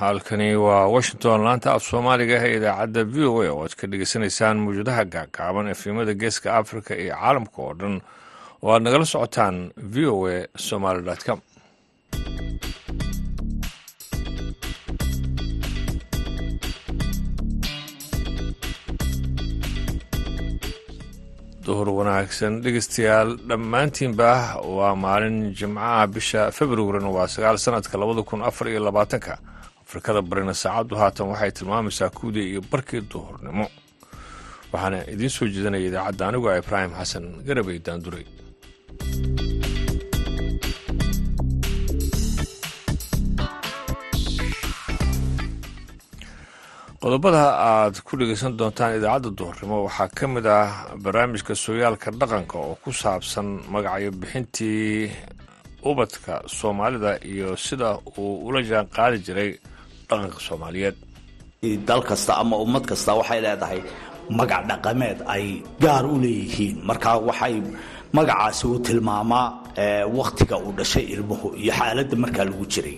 halkani waa washington laanta af soomaaliga ee idaacadda v o a oo aad ka dhegeysanaysaan mawjadaha gaagaaban efimada geeska africa iyo caalamka oo dhan oo aad nagala socotaan v o a somaly com. Duhur wanaagsan dhegeystayaal dhammaantiinba waa maalin jimcaha bisha februarina waa sagaal sanadka labada kun afar iyo labaatanka afrikada barina saacaddu haatan waxay tilmaamaysaa kuwdii iyo barkii duhurnimo. Waxaana idiin soo jeedinaya idaacadda anigu a ibraahim xasan garabey daanduray. Qodobada aad ku dhegeysan doontaan idaacadda duhurnimo waxaa ka mid ah barnaamijka sooyaalka dhaqanka oo ku saabsan magacyo bixintii ubadka soomaalida iyo sida uu ula jaan qaadi jiray dhaqanka soomaaliyeed. Dal kasta ama ummad kasta waxay leedahay magac dhaqameed ay gaar u leeyihiin. Marka waxay magacaasi uu tilmaamaa wakhtiga uu dhashay ilmuhu iyo xaaladda markaa lagu jiray.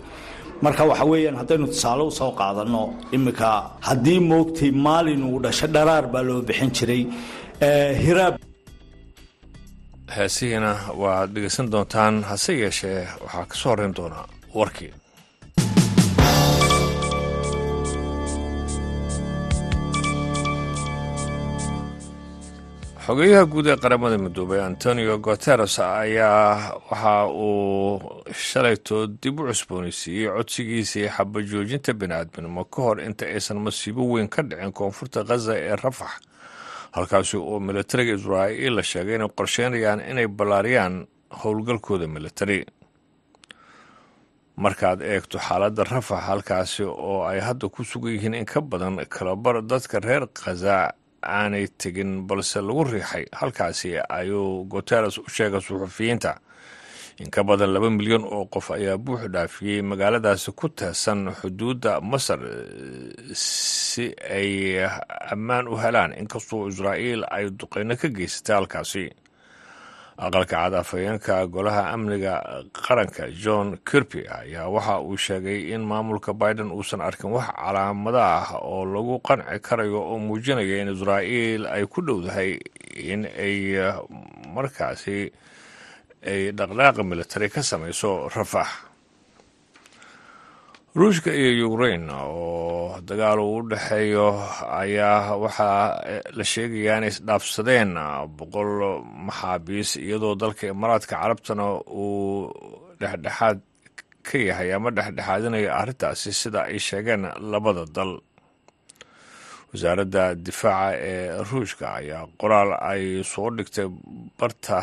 Marka waxa weeyaan haddaynu tusaale u soo qaadanno iminka haddii moogtay maalin uu dhasho dharaar baa loo bixin jiray hiraab heesihiina waad dhegeysan doontaan hase yeeshee waxaa ka soo horreyn doonaa warkii xogeyaha guud ee qaramada midoobay antonio guteres ayaa waxa uu shalayto dib u cusboonaysiiyey codsigiisii xabajoojinta bini'aadminimo ka hor inta aysan masiibo weyn ka dhicin koonfurta khaza ee rafax halkaasi oo militariga israa'iil la sheegay inay qorsheynayaan inay ballaariyaan howlgalkooda militari. Markaad eegto xaaladda rafax halkaasi oo ay hadda ku sugan yihiin in ka badan kalabar dadka reer khaza aanay tegin balse lagu riixay. Halkaasi ayuu guteres u sheegay suxufiyiinta. In ka badan laba milyan oo qof ayaa buux dhaafiyey magaaladaasi ku teesan xuduudda masar si ay ammaan u helaan. Inkastoo israa'iil ay duqeyno ka geysatay halkaasi aqalka cad afhayeenka golaha amniga qaranka john kirby ayaa waxa uu sheegay in maamulka biden uusan arkin wax calaamada ah oo lagu qanci karayo oo muujinaya in israa'iil ay ku dhowdahay in ay markaasi ay dhaqdhaaqa militari ka samayso rafax ruushka iyo ukrain oo dagaal uu u dhexeeyo ayaa waxaa la sheegayaa inay isdhaafsadeen boqol maxaabiis iyadoo dalka imaaraadka carabtana uu dhexdhexaad ka yahay ama dhexdhexaadinaya arrintaasi sida ay sheegeen labada dal. Wasaaradda difaaca ee ruushka ayaa qoraal ay soo dhigtay barta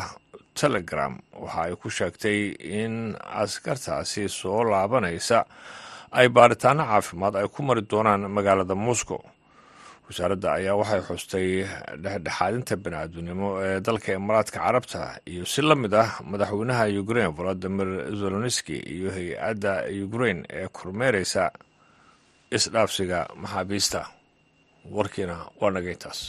telegram. Waxa ay ku sheegtay in askartaasi soo laabanaysa ay baaritaano caafimaad ay ku mari doonaan magaalada moscow. Wasaaradda ayaa waxay xustay dhexdhexaadinta bini'aadminimo ee dalka imaaraadka carabta iyo si la mid ah madaxweynaha ukrain volodimir zelonski iyo hay'adda ukrain ee kormeereysa isdhaafsiga maxaabiista warkiina waa nagayntaas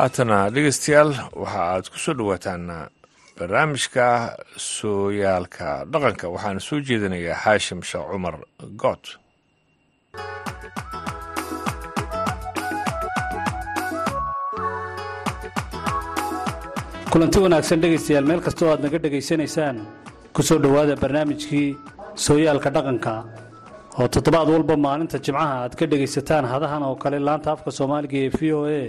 haatana dhegeystayaal waxa aad ku soo dhowaataan barnaamijka sooyaalka dhaqanka. Waxaana soo jeedinayaa xaashim sheekh cumar good kulanti wanaagsan dhegaystayaal meel kastoo aad naga dhegaysanaysaan ku soo dhowaada barnaamijkii sooyaalka dhaqanka oo toddobaad walba maalinta jimcaha aad ka dhegaysataan hadahan oo kale laanta afka soomaaliga ee v o a.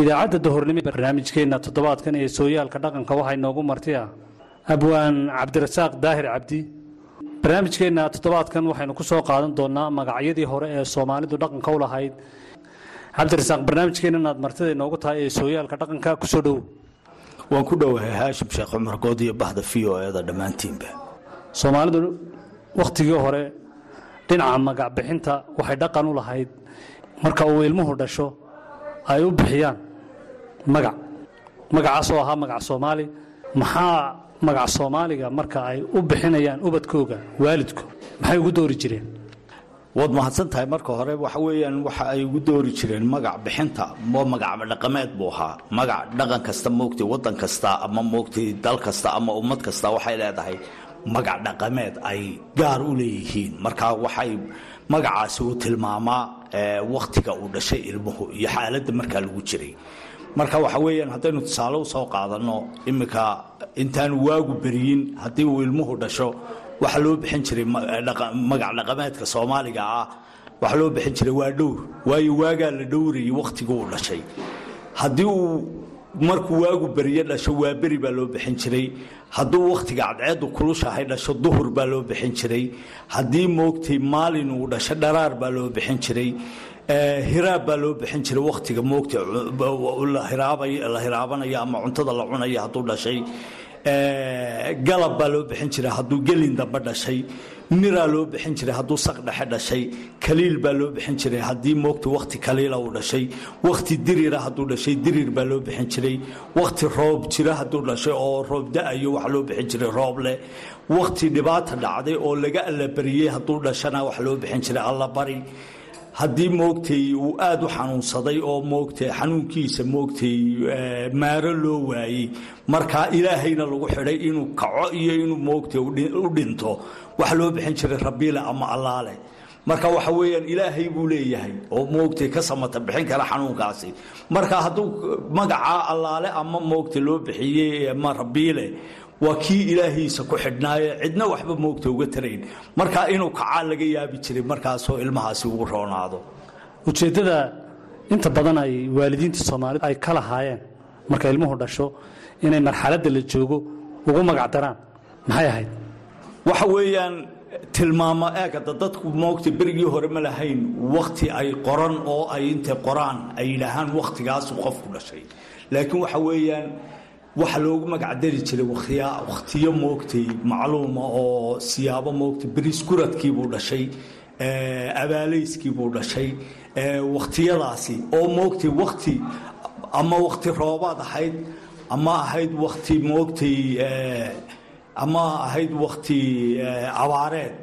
Idaacadda dahornimo barnaamijkeenna toddobaadkan ee sooyaalka dhaqanka waxaa inoogu martiya. Abwaan cabdirasaaq daahir cabdi. Barnaamijkeenna toddobaadkan waxaynu ku soo qaadan doonaa magacyadii hore ee soomaalidu dhaqanka u lahayd. Cabdirasaaq barnaamijkeennan aad martida inoogu tahay ee sooyaalka dhaqanka ku soo dhow. Waan ku dhowahay haashim sheekh cumar good iyo bahda v o eda dhammaantiinba. Soomaalidu wakhtigii hore dhinaca magac bixinta waxay dhaqan u lahayd. Marka uu ilmuhu dhasho ay u bixiyaan magac. Magacaasoo ahaa magac soomaali. Maxaa magac soomaaliga marka ay u bixinayaan ubadkooga waalidku? Maxay ugu doori jireen? Waad mahadsan tahay marka hore waxa weeyaan waxa ay ugu doori jireen magac bixinta. Oo magac dhaqameed buu ahaa. Magac dhaqan kasta moogtay waddan kasta ama moogtay dal kasta ama ummad kasta waxay leedahay magac dhaqameed ay gaar u leeyihiin. Marka waxay magacaasi uu tilmaamaa wakhtiga uu dhashay ilmuhu iyo xaaladda markaa lagu jiray. Marka waxa weeyaan haddaynu tusaale u soo qaadanno iminka intaan waagu beryin haddii uu ilmuhu dhasho waxaa loo bixin jiray magac dhaqameedka soomaaliga ah waxaa loo bixin jiray waa dhowr waayo waagaa la dhowrayay wakhtigu uu dhashay. Haddii uu markuu waagu berye dhasho waa beri baa loo bixin jiray. Hadduu wakhtiga cadceeddu kulushahay dhasho duhur baa loo bixin jiray. Haddii moogtay maalin uu dhasho dharaar baa loo bixin jiray. Hiraab baa loo bixin jiray wakhtiga moogta la hiraabanayo ama cuntada la cunayo hadduu dhashay. Galab baa loo bixin jiray hadduu gelin dambe dhashay miraa loo bixin jiray hadduu saq dhexe dhashay kaliil baa loo bixin jiray haddii moogta wakhti kaliila uu dhashay wakhti dirira hadduu dhashay dirir baa loo bixin jiray wakhti roob jira hadduu dhashay oo roob da'ayo waxaa loo bixin jiray roob leh wakhti dhibaata dhacday oo laga allabariyey hadduu dhashana waxaa loo bixin jiray allabari haddii moogtay uu aada u xanuunsaday oo moogtay xanuunkiisa moogtay maaro loo waayey markaa ilaahayna lagu xidhay inuu kaco iyo inuu moogtay u dhinto waxa loo bixin jiray rabiile ama allaale. Marka waxa weeyaan ilaahay buu leeyahay oo moogtay ka samata bixin kara xanuunkaasi. Marka hadduu magacaa allaale ama moogtay loo bixiyey ama rabiile waa kii ilaahiisa ku xidhnaaye cidna waxba moogta uga tarayn. Markaa inuu kacaa laga yaabi jiray markaasoo ilmahaasi ugu roonaado. Ujeeddada inta badan ay waalidiinta soomaalida ay ka lahaayeen marka ilmuhu dhasho inay marxaladda la joogo ugu magacdaraan maxay ahayd? Waxa weeyaan tilmaamo eegada dadku moogta berigii hore ma lahayn wakhti ay qoran oo ay intay qoraan ay yidhaahaan wakhtigaasu qofku dhashay. Laakiin waxa weeyaan waxa loogu magacdari jiray wakhtiyo moogtay macluuma oo siyaabo moogtay beriskuradkiibuu dhashay abaalayskiibuu dhashay wakhtiyadaasi oo moogtay wakti ama wakti roobaad ahayd ama ahayd wakti moogtay ama ahayd wakti abaareed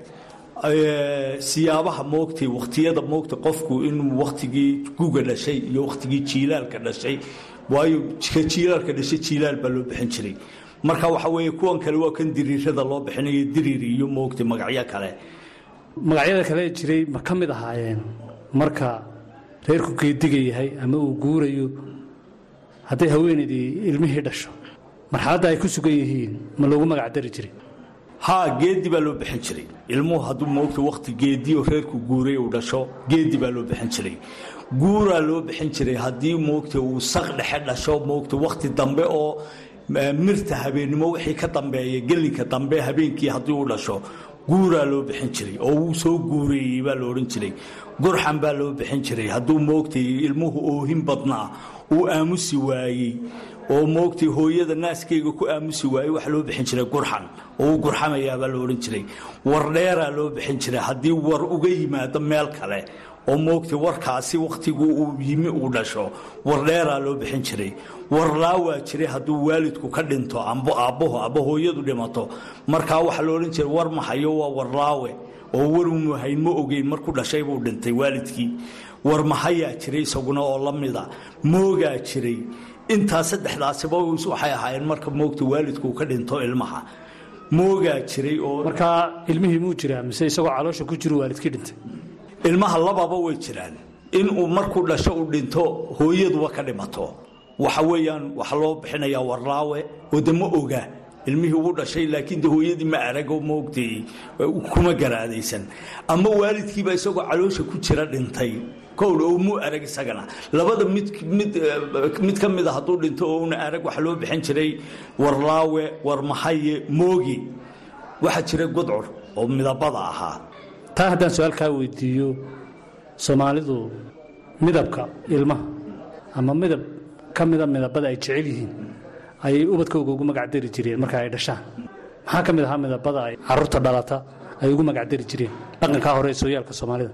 siyaabaha moogtay wakhtiyada moogtay qofku inuu wakhtigii guga dhashay iyo wakhtigii jiilaalka dhashay waayo ka jiilaalka dhashay jiilaal baa loo bixin jiray? Marka waxa weeye kuwan kale waa kan diriirada loo bixinayo diriir iyo moogtay magacyo kale. Magacyada kale jiray ma ka mid ahaayeen. Marka reerku geediga yahay ama uu guurayo hadday haweenaydii ilmihii dhasho marxaladda ay ku sugan yihiin ma loogu magacdari jiray. Haa geedi baa loo bixin jiray. Ilmuhu hadduu moogta wakhti geediyo reerku guuray uu dhasho geedi baa loo bixin jiray guuraa loo bixin jiray haddii moogta uu saq dhexe dhasho moogta wakhti dambe oo mirta habeennimo wixii ka dambeeya gelinka dambe habeenkii haddii uu dhasho guuraa loo bixin jiray oo wuu soo guureeyey baa la odhan jiray. Gurxan baa loo bixin jiray. Hadduu moogtay ilmuhu oohin badnaa uu aamusi waayey oo moogtay hooyada naaskeyga ku aamusi waayey waxa loo bixin jiray gurxan oo uu gurxamayaabaa la odhan jiray. Wardheeraa loo bixin jiray haddii war uga yimaado meel kale oo moogtay warkaasi wakhtigu uu yimi uu dhasho wardheeraa loo bixin jiray warlaawaa jiray hadduu waalidku ka dhinto amba aabbahu amba hooyadu dhimato. Markaa waxaa la jiray war mahayo waa warlaawe oo warunu hayn ma ogeyn markuu dhashay buu dhintay waalidkii. War mahayaa jiray isaguna oo la mida moogaa jiray. Intaa saddexdaasiba waxay ahaayeen marka moogta waalidku ka dhinto ilmaha. Moogaa jiray oo markaa ilmihii muu jiraa mise isagoo caloosha ku jiru waalidkii dhintay ilmaha lababa way jiraan. Inuu markuu dhasho u dhinto hooyaduba ka dhimato. Waxa weeyaan waxa loo bixinayaa warlaawe oo de ma oga. Ilmihii uu dhashay laakiin de hooyadii ma arago maogtay kuma garaadaysan. Ama waalidkiiba isagoo caloosha ku jira dhintay. Kowl oo muu arag isagana. Labada mid mid mid ka mida hadduu dhinto oo una arag waxa loo bixin jiray warlaawe warmahaye moogi. Waxaa jira gudcur oo midabada ahaa taa haddaan su'aal kaa weydiiyo soomaalidu midabka ilmaha ama midab ka mida midabada ay jecel yihiin ayay ubadkooga ugu magacdari jireen marka ay dhashaan. Maxaa ka mid ahaa midabada ay carruurta dhalata ay ugu magacdari jireen? Dhaqankaa hore sooyaalka soomaalida.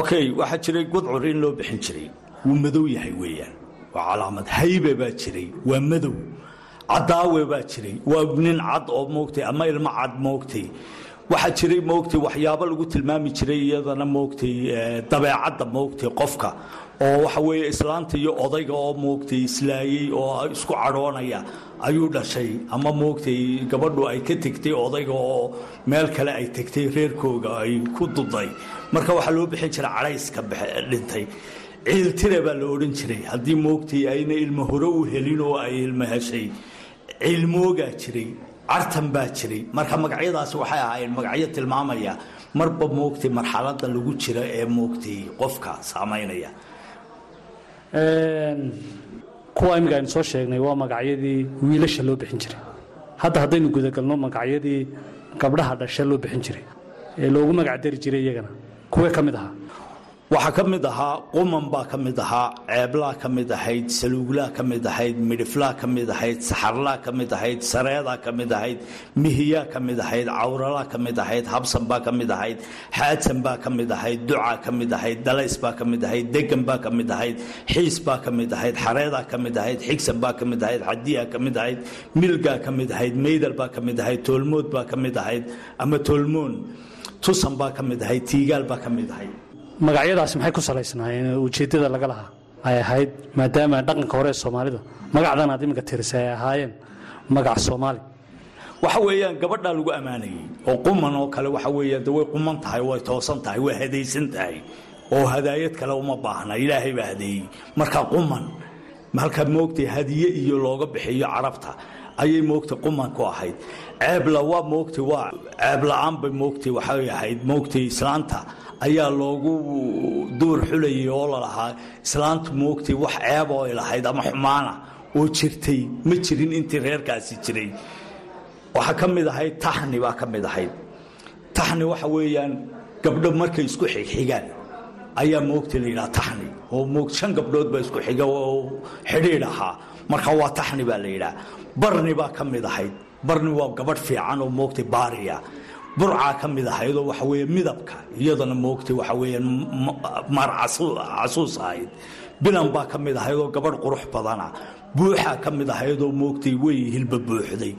Okay waxaa jiray gudcur in loo bixin jiray. Wuu madow yahay weeyaan. Waa calaamad haybe baa jiray. Waa madow. Cadaawe baa jiray. Waa nin cad oo moogtay ama ilmo cad moogtay waxaa jiray moogtay waxyaabo lagu tilmaami jiray iyadana moogtay dabeecadda moogtay qofka oo waxa weeye islaanta iyo odayga oo moogtay islaayey oo isku cadhoonaya ayuu dhashay. Ama moogtay gabadhu ay ka tegtay odayga oo meel kale ay tegtay reerkooga ay ku duday. Marka waxaa loo bixin jiray cadhayska dhintay. Ciiltire baa la odhan jiray. Haddii moogtay ayna ilmo u helin oo ay ilmo heshay ciilmoogaa jiray cartan baa jiray. Marka magacyadaasi waxay ahaayeen magacyo tilmaamaya marba moogtay marxaladda lagu jira ee moogtay qofka saamaynaya. Kuwa imika aynu soo sheegnay waa magacyadii wiilasha loo bixin jiray. Hadda haddaynu gudagalno magacyadii gabdhaha dhasha loo bixin jiray ee loogu magacdari jiray iyagana. Kuwee ka mid ahaa waxaa ka mid ahaa quman baa ka mid ahaa ceeblaa ka mid ahayd saluuglaa ka mid ahayd midhiflaa ka mid ahayd saxarlaa ka mid ahayd sareedaa ka mid ahayd mihiyaa ka mid ahayd cawralaa ka mid ahayd habsan baa ka mid ahayd xaadsan baa ka mid ahayd ducaa ka mid ahayd dalays baa ka mid ahayd degan baa ka mid ahayd xiis baa ka mid ahayd xareedaa ka mid ahayd xigsan baa ka mid ahayd xadiyaa ka mid ahayd milgaa ka mid ahayd meydal baa ka mid ahayd toolmood baa ka mid ahayd ama toolmoon tusan baa ka mid ahayd tiigaal baa ka mid ahayd magacyadaasi maxay ku salaysnaayeen? Ujeeddada laga lahaa ay ahayd maadaama dhaqanka hore ee soomaalida magacdan aad iminka tirisa ay ahaayeen magac soomaali. Waxa weeyaan gabadhaa lagu ammaanayey oo quman oo kale waxa weeyaan de way quman tahay way toosan tahay way hadaysan tahay oo hadaayad kale uma baahna ilaahay baa hadeeyey marka quman halka moogtay hadiye iyo looga bixiyo carabta ayay moogtay quman ahayd. Ceebla waa moogtay waa ceebla-aan bay moogtay waxay ahayd moogtay islaanta ayaa loogu duur xulayay oo lalahaa islaantu moogtay wax ceeb oo ay lahayd ama xumaana oo jirtay ma jirin intii reerkaasi jiray. Waxaa ka mid ahayd taxni baa ka mid ahayd. Taxni waxa weeyaan gabdho markay isku xigxigaan ayaa moogtay la yidhaha taxni. Oo moog shan gabdhood baa isku xiga oo xidhiidh ahaa. Marka waa taxni baa la yidhaha. Barni baa ka mid ahayd. Barni waa gabadh fiican oo moogtay baariya burcaa ka mid ahaydoo waxa weeye midabka iyadana moogtay waxa weeyaan maar casuus ahayd. Bilan baa ka mid ahaydoo gabadh qurux badana. Buuxaa ka mid ahaydoo moogtay wey hilba buuxday.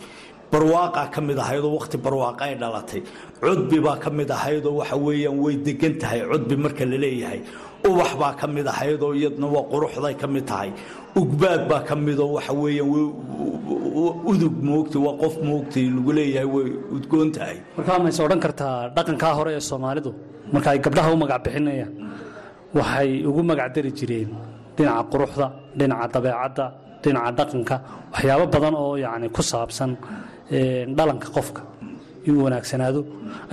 Barwaaqaa ka mid ahaydoo wakhti barwaaqa ay dhalatay. Cudbi baa ka mid ahaydoo waxa weeyaan way degan tahay. Cudbi marka la leeyahay ubax baa ka mid ahaydoo iyadna waa quruxday ka mid tahay ugbaad baa ka midoo waxa weeyaan udug moogtay waa qof moogtay lagu leeyahay way udgoon tahay. Markaa mayse odhan kartaa dhaqankaa hore ee soomaalidu? Marka ay gabdhaha u magac bixinayaan waxay ugu magacdari jireen dhinaca quruxda dhinaca dabeecadda dhinaca dhaqanka waxyaabo badan oo yacni ku saabsan dhalanka qofka inuu wanaagsanaado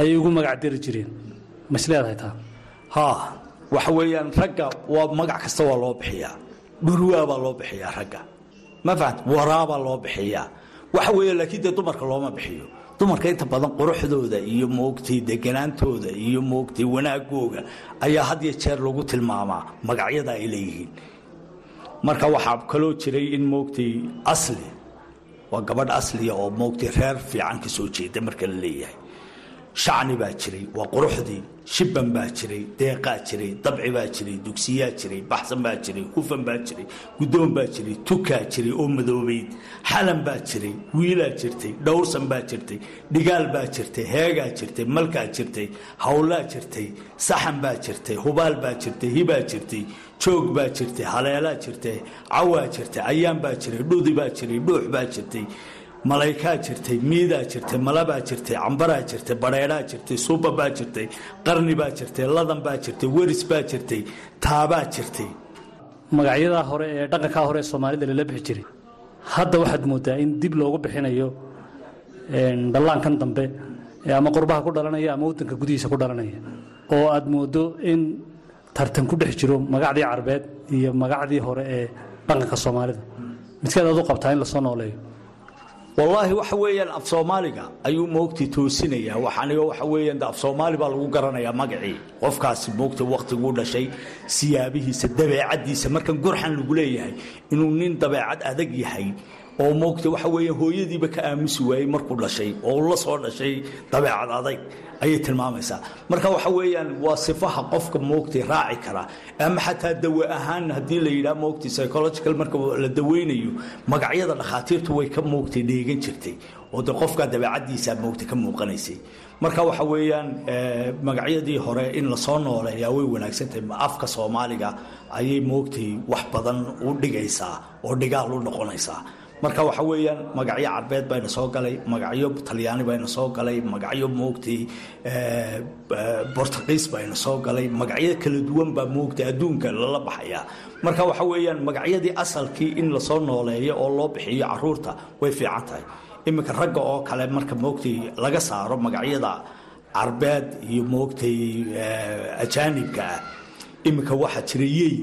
ayay ugu magacdari jireen. Mas leedahay taa? Haa waxa weeyaan ragga waa magac kasta waa loo bixiyaa dhurwaa baa loo bixiyaa ragga. Ma fahat waraabaa loo bixiyaa. Waxa weeye laakiin dee dumarka looma bixiyo. Dumarka inta badan quruxdooda iyo moogtay deganaantooda iyo moogtay wanaagooga ayaa had iyo jeer lagu tilmaamaa. Magacyada ay leeyihiin. Marka waxaa kaloo jiray in moogtay asli waa gabadh asliya oo moogtay reer fiican ka soo jeeda marka la leeyahay shacni baa jiray waa quruxdii shibban baa jiray deeqaa jiray dabci baa jiray dugsiyaa jiray baxsan baa jiray hufan baa jiray guddoon baa jiray tukaa jiray oo madoobayd xalan baa jiray wiilaa jirtay dhowrsan baa jirtay dhigaal baa jirtay heegaa jirtay malkaa jirtay hawlaa jirtay saxan baa jirtay hubaal baa jirtay hibaa jirtay joog baa jirtay haleelaa jirtay cawaa jirtay ayaan baa jiray dhudi baa jiray dhuux baa jirtay malaykaa jirtay miidaa jirtay malabaa jirtay cambaraa jirtay badheedhaa jirtay suuba baa jirtay qarni baa jirtay ladan baa jirtay weris baa jirtay taabaa jirtay magacyadaa hore ee dhaqankaa hore ee soomaalida lala bixi jiray. Hadda waxaad mooddaa in dib loogu bixinayo dhallaankan dambe ama qurbaha ku dhalanaya ama waddanka gudihiisa ku dhalanaya oo aad mooddo in tartan ku dhex jiro magacdii carbeed iyo magacdii hore ee dhaqanka soomaalida. Midkeed aad u qabtaa in la soo nooleeyo wallaahi waxa weeyaan af soomaaliga ayuu moogtay toosinayaa. Waxanigo waxa weeyaan af soomaali baa lagu garanayaa magacii. Qofkaasi moogtay wakhtiguu dhashay siyaabihiisa dabeecaddiisa markan gurxan lagu leeyahay inuu nin dabeecad adag yahay oo moogta waxa weeye hooyadiiba ka aamusi waayey markuu dhashay oo uu la soo dhashay dabeecad adayg ayay tilmaamaysaa. Marka waxa weeyaan waa sifaha qofka moogtay raaci kara ama xataa dawe ahaan haddii la yidhaha moogtay psychological marka la daweynayo magacyada dhakhaatiirtu way ka moogtay dheegan jirtay oo de qofka dabeecadiisa moogtay ka muuqanaysay. Marka waxa weeyaan magacyadii hore in la soo nooleeyaa way wanaagsantahay afka soomaaliga ayay moogtay wax badan u dhigaysaa oo dhigaal u noqonaysaa marka waxa weeyaan magacyo carbeed bayna soo galay magacyo talyaani bayna soo galay magacyo moogtay bortuqiis bayna soo galay magacyo kala duwan baa moogtay adduunka lala baxaya. Marka waxa weeyaan magacyadii asalkii in la soo nooleeyo oo loo bixiyo carruurta way fiican tahay. Iminka ragga oo kale marka moogtay laga saaro magacyada carbeed iyo moogtay ajaanibka ah. Iminka waxaa jira yey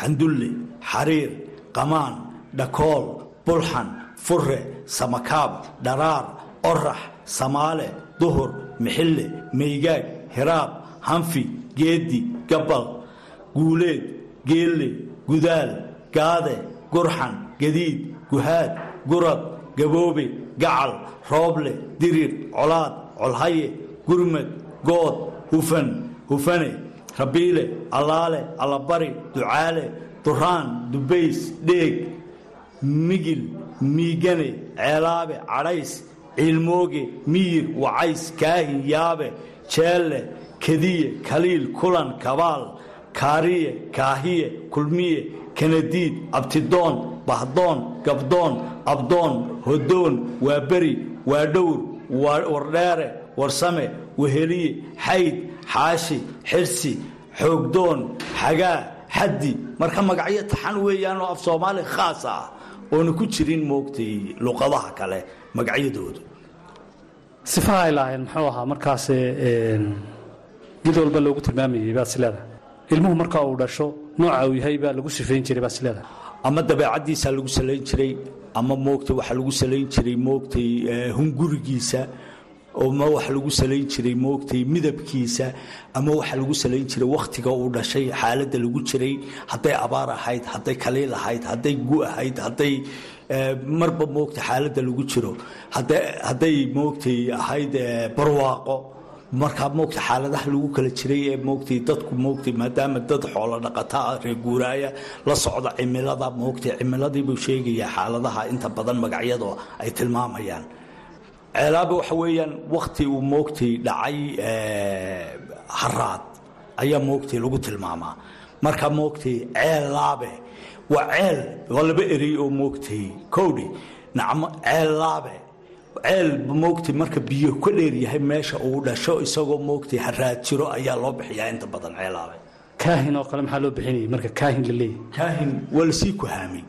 xandulle xariir qamaan dhakool bulxan fure samakaab dharaar orax samaale duhur mixille maygaag hiraab hanfi geedi gabal guuleed geelle gudaal gaade gurxan gadiid guhaad gurad gaboobe gacal rooble dirir colaad colhaye gurmad good hufan hufane rabiile allaale allabari ducaale duraan dubays dheeg migil miigane ceelaabe cadhays ciilmooge miyir wacays kaahin yaabe jeelle kadiye kaliil kulan kabaal kaariye kaahiye kulmiye kanadiid abtidoon bahdoon gabdoon abdoon hodoon waaberi waadhowr wardheere warsame weheliye xayd xaashi xirsi xoogdoon xagaa xaddi marka magacyo taxan weeyaan oo af soomaali khaas ah oona ku jirin moogtay luqadaha kale magacyadoodu. Sifaha ay lahayn muxuu ahaa markaas mid walba loogu tilmaamayay baad isleedahay ilmuhu marka uu dhasho nooca uu yahay baa lagu sifayn jiray baad isleedahay ama dabeecadiisaa lagu salayn jiray ama moogtay waxaa lagu salayn jiray moogtay hungurigiisa ama waxa lagu salayn jiray moogtay midabkiisa ama waxa lagu salayn jiray wakhtiga uu dhashay xaaladda lagu jiray hadday abaar ahayd hadday kaliil ahayd hadday gu ahayd hadday marba moogtay xaaladda lagu jiro. Hadday moogtay ahayd barwaaqo markaa moogtay xaaladaha lagu kala jiray ee moogtay dadku moogtay maadaama dad xoolo dhaqataa reer guuraaya la socda cimilada moogtay cimiladiibuu sheegayaa xaaladaha inta badan magacyadu ay tilmaamayaan ceelaabe waxa weeyaan wakti uu moogtay dhacay haraad ayaa moogtay lagu tilmaamaa. Marka moogtay ceellaabe waa ceel waa laba erey oo moogtay kowdhi. Nacmo ceellaabe ceel moogtay marka biyo ka dheeryahay meesha uu dhasho isagoo moogtay haraad jiro ayaa loo bixiyaa inta badan ceelaabe kaahin oo kale maxaa loo bixinayay? Marka kaahin la kaahin waa la sii kuhaamay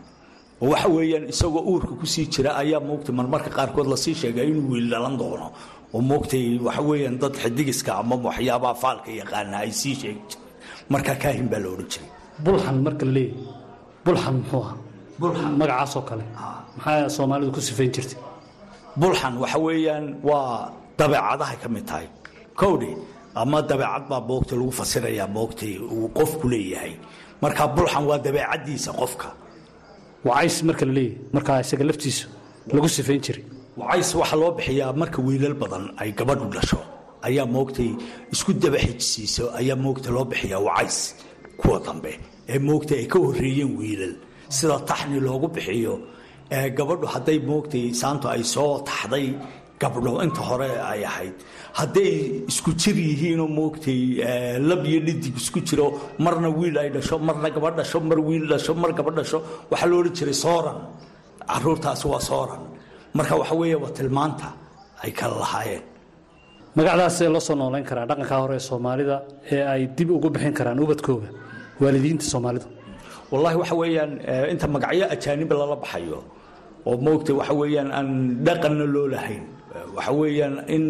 oo waxa weeyaan isagoo uurka ku sii jira ayaa moogtay marmarka qaarkood la sii sheegaa inuu wiil dhalan doono. Oo moogtay waxa weeyaan dad xidigiska ama waxyaabaha faalka yaqaana ay sii sheegi jireen marka kaahin baa la odhan jiray. Bulxan marka la leeyahay. Bulxan muxuu ahaa? Bulxan magacaasoo kale. Maxaa soomaalidu ku sifayn jirtay? Bulxan waxa weeyaan waa dabeecadahay ka mid tahay. Kowdhi ama dabeecad baa moogtay lagu fasirayaa moogtay uu qofku leeyahay. Marka bulxan waa dabeecadiisa qofka wacays marka la leeyahay markaa isaga laftiisa lagu sifayn jiray. Wacays waxaa loo bixiyaa marka wiilal badan ay gabadhu dhasho. Ayaa moogtay isku daba xijsiiso ayaa moogtay loo bixiyaa wacays kuwa dambe ee moogtay ay ka horreeyeen wiilal. Sida taxni loogu bixiyo gabadhu hadday moogtay saantu ay soo taxday gabdho inta hore ay ahayd. Hadday isku jir yihiinoo moogtay lab iyo dhidig isku jiro marna wiil ay dhasho marna gabadh dhasho mar wiil dhasho mar gabadh dhasho waxaa odhan jiray sooran. Caruurtaasi waa sooran. Marka waxa weeye waa tilmaanta ay kala lahaayeen. Magacdaasee loo soo noolayn karaa dhaqankaa hore ee soomaalida ee ay dib ugu bixin karaan ubadkooga waalidiinta soomaalida. Wallaahi waxa weeyaan inta magacyo ajaaniba lala baxayo oo moogtay waxa weeyaan aan dhaqanna loo lahayn waxa weeyaan in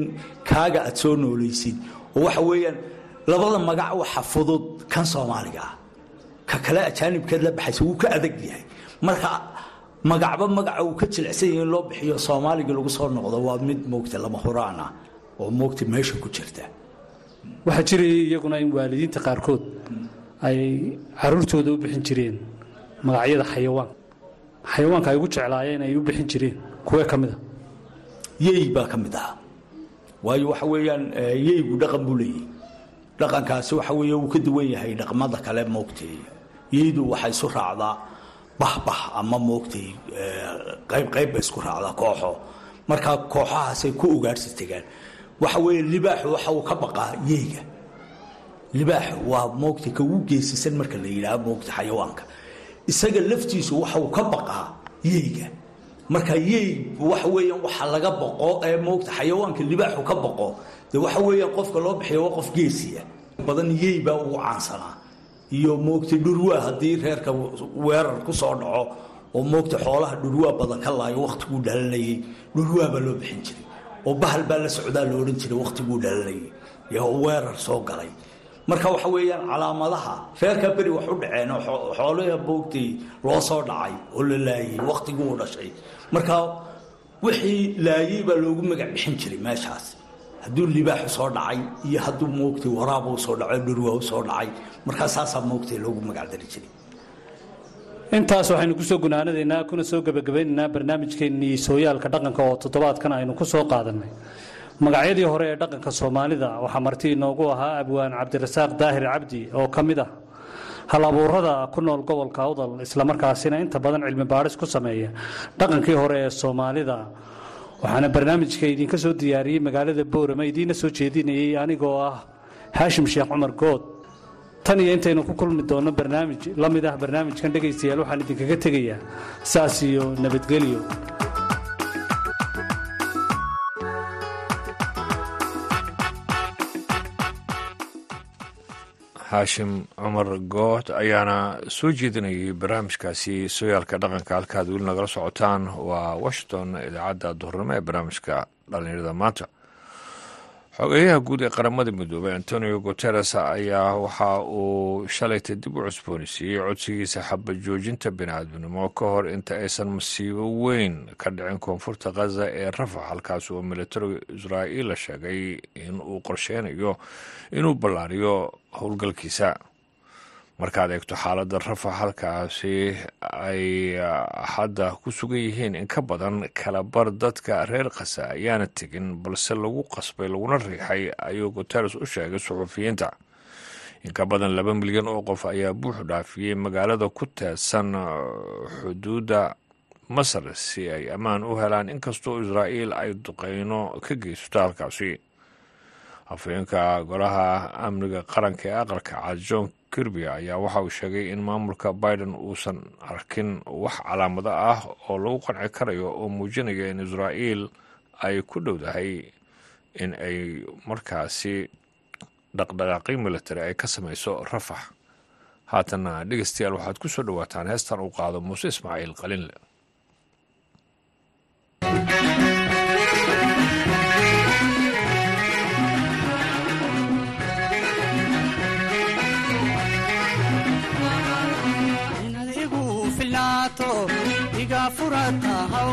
kaaga aad soo noolaysid oo waxa weeyaan labada magac waxa fudud kan soomaaliga ah. Ka kale ajaanibkeed la baxaysa wuu ka adag yahay. Marka magacba magaca uu ka jilicsan yahay in loo bixiyo soomaaliga lagu soo noqdo waa mid moogta lama huraan ah oo moogta meesha ku jirta. Waxaa jiraya iyaguna in waalidiinta qaarkood ay caruurtooda u bixin jireen magacyada xayawaan. Xayawaanka ay ugu jeclaayeen ay u bixin jireen kuwee ka mid a yey baa ka mid ahaa waayo waxa weeyaan yeygu dhaqan buu leeyahy dhaqankaasi waxa weeye wuu ka duwan yahay dhaqmada kale moogtay yeydu waxay isu raacdaa bahbah ama moogtay qayb qayb bay isku raacdaa kooxo. Markaa kooxahaasay ku ugaarsi tegaan waxa weeye libaaxu waxa uu ka baqaa yeyga libaaxu waa moogtay ka ugu marka la yidhaah moogta xayawaanka. Isaga laftiisu waxa uu ka baqaa yeyga marka yey waxa weeyaan waxa laga baqo ee moogta xayawaanka libaaxu ka baqo de waxa weeyaan qofka loo bixiyo waa qof geesiya. Badan yey baa ugu caansanaa. Iyo moogta dhurwaa haddii reerka weerar ku soo dhaco oo moogta xoolaha dhurwaa badan ka laayo wakhtiguu dhalanayay dhurwaa baa loo bixin jiray. Oo bahal baa la socdaa la odhan jiray wakhtiguu dhalanayay. Iyo weerar soo galay marka waxa weeyaan calaamadaha reerka beri wax u dhaceen oo xoolaha moogtay loo soo dhacay oo la laayay wakhtiguu dhashay. Marka wixii laayay baa loogu magac bixin jiray meeshaas. Hadduu libaaxu soo dhacay iyo hadduu moogtay waraabuu soo dhacay dhurwaa u soo dhacay markaa saasaa moogtay loogu magacdari jiray. Intaas waxaynu ku soo gunaanadaynaa kuna soo gebagabaynaynaa barnaamijkeennii sooyaalka dhaqanka oo toddobaadkan aynu ku soo qaadannay magacyadii hore ee dhaqanka soomaalida waxaa marti inoogu ahaa abwaan cabdirasaaq daahir cabdi oo ka mid ah hal abuurada ku nool gobolka awdal islamarkaasina inta badan cilmi baadhis ku sameeya dhaqankii hore ee soomaalida. Waxaana barnaamijka idinka soo diyaariyey magaalada boorama idiina soo jeedinayay anigoo ah haashim sheekh cumar good. Tan iyo intaynu ku kulmi doonno barnaamij la mid ah barnaamijkan dhegaystayaal waxaan idinkaga tegayaa saas iyo nabadgelyo haashim cumar good ayaana soo jeedinayay barnaamijkaasi sooyaalka dhaqanka halkaad weli nagala socotaan waa washington idaacadda duhurnimo ee barnaamijka dhallinyarada maanta xogeyaha guud ee qaramada midoobey antonio guteres ayaa waxa uu shalayta dib u cusboonisiiyey codsigiisa xaba joojinta biniaadminimo ka hor inta aysan masiibo weyn ka dhicin koonfurta khaza ee rafax halkaas oo militariga israa'iil la sheegay in uu qorsheynayo inuu ballaariyo howlgalkiisa markaad eegto xaaladda rafax halkaasi ay hadda ku sugan yihiin in ka badan kalabar dadka reer khasa ayaana tegin balse lagu qasbay laguna riixay ayuu guteres u sheegay suxufiyiinta in ka badan laba milyan oo qof ayaa buuxu dhaafiyey magaalada ku teedsan xuduudda masar si ay ammaan u helaan inkastoo israa'iil ay duqeyno ka geysato halkaasi. Afhayeenka golaha amniga qaranka ee aqalka cad john kirby ayaa waxa uu sheegay in maamulka biden uusan arkin wax calaamado ah oo lagu qanci karayo oo muujinaya in israa'iil ay ku dhowdahay in ay markaasi dhaqdhaqaaqi military ay ka samayso rafax. Haatanna dhegeystayaal waxaad ku soo dhowaataan heestan uu qaado muuse ismaaciil qalinle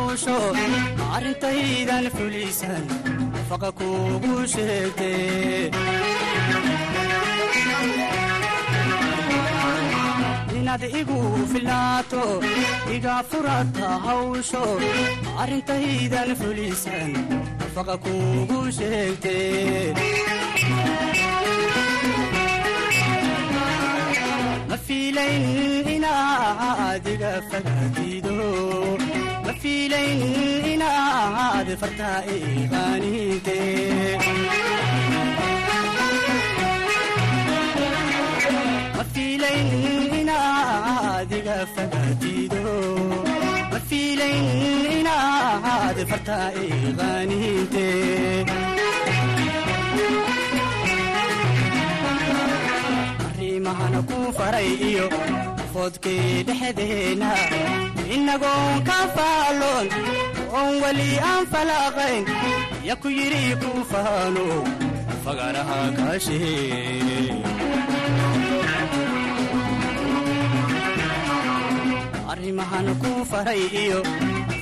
hawsho arrintaydan fulisan faqa kuugu sheegte inaad igu filaato iga furata hawsho arrintaydan fulisan faqa kuugu sheegte mafiilayn inaad iga fagaatido mafiilayn inaad fartaa iqaaninte mafiilayn inaad iga fagaatido mafiilayn inaad fartaa iqaaninte arrimahana ku faray iyo foodkii dhexdeena. Innagoon ka faalloon oon weli aan falaaqayn. Ya ku yidhi ku faano fagaraha kaashee arrimahan ku faray iyo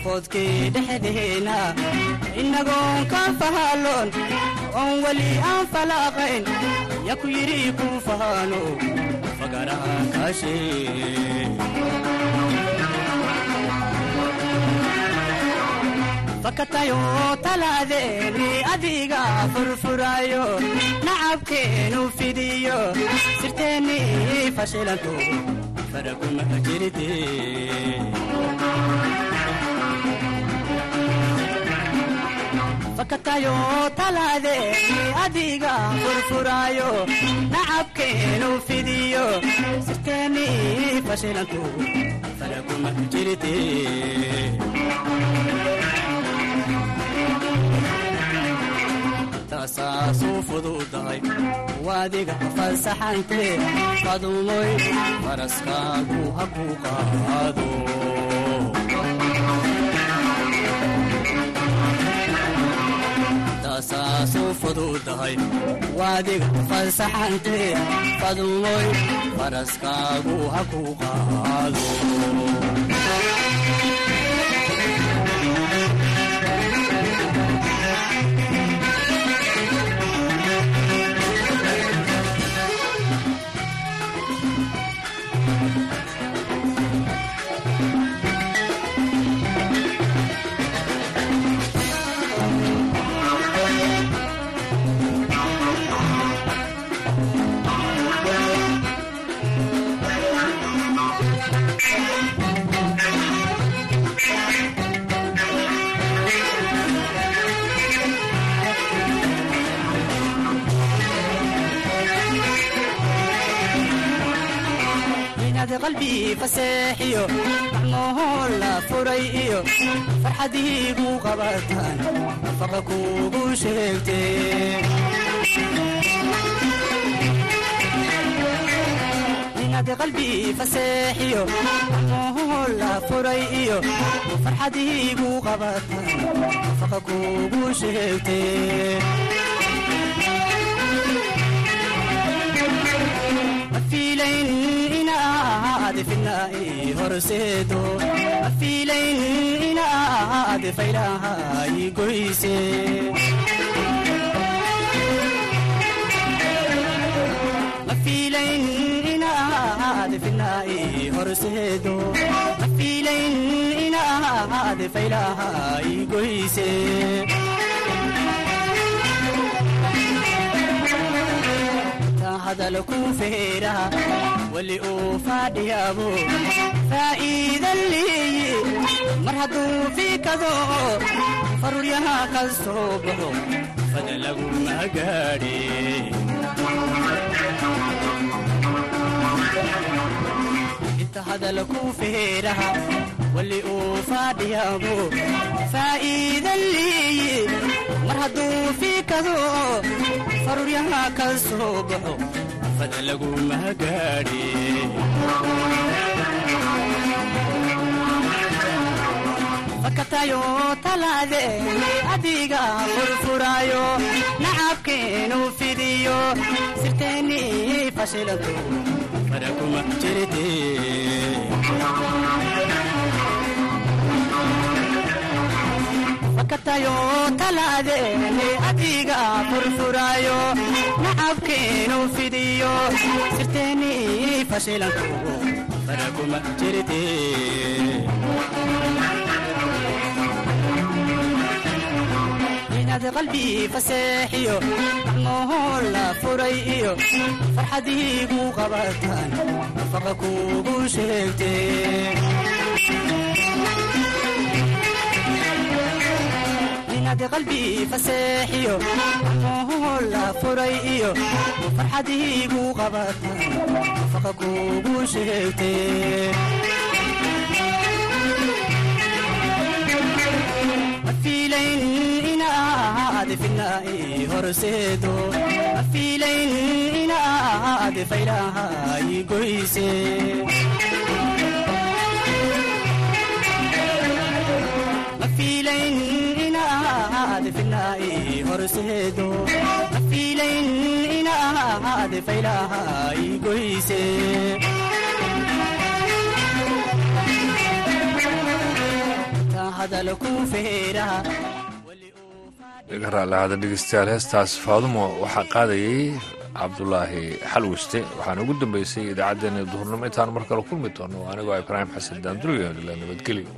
foodkii dhexdeena. Innagoon ka faalloon oon weli aan falaaqayn. Ya ku yidhi ku faano magaraha kaashe fakatayo talaadeeni adiga furfurayo nacabkeenu fidiyo sirteeni fashilantu farakumaka jirite fakatayo talaadeeni adiga furfurayo nacabkeenu fidiyo sirteeni waadiga fasaxante fadumoy faraskaagu haku qaado tasaasuu fududahay waadiga fasaxante fadumoy faraskaagu qalbii faseexiyo macmohoon la furay iyo farxadiigu qabataan nafaqa kuugu sheegtee qalbii faseexiyo macmohoon la furay iyo farxadiigu qabataan nafaqa kuugu sheegtee mafiilayn fidnaa'i horseedo mafiilayn inaad faylahay goyse. Fidnaa'i horseedo mafiilayn inaad faylahay goyse. Hadal ku feera weli uu faadhiyaabo faa'iidan leeye mar hadduu fiikado faruryaha ka soo baxo fada laguma gaadhe inta hadal ku feeraha weli uu faadhiyaabo faa'iidan leeye mar hadduu fiikado faruryaha ka soo baxo fada laguma gaadhe fakatayo talaadeeni adiga furfurayo nacabkeenu fidiyo sirteeni fashilanto faraguma jirte fakatayo talaadeeni adiga furfurayo nacabkeenu fidiyo sirteeni fashilanto faraguma jirte qalbii faseexiyo macmohoon la furay iyo farxadiigu qabataan nafaqa kuugu sheegtee inaad qalbii faseexiyo macmohoon la furay iyo farxadiigu qabataan nafaqa kuugu sheegtee mafiilayn inaad fidnaa'i horseedo mafiilayn inaad faylahay goyse mafiilayn raallahada dhegeystayaal heestaas faadumo waxaa qaadayay cabdulaahi xalwiste waxaana ugu dambeysay idaacaddeenna duhurnimo intaan mar kale kulmi doono anigoo ibraahim xasan daanduriyo ila nabadgelyo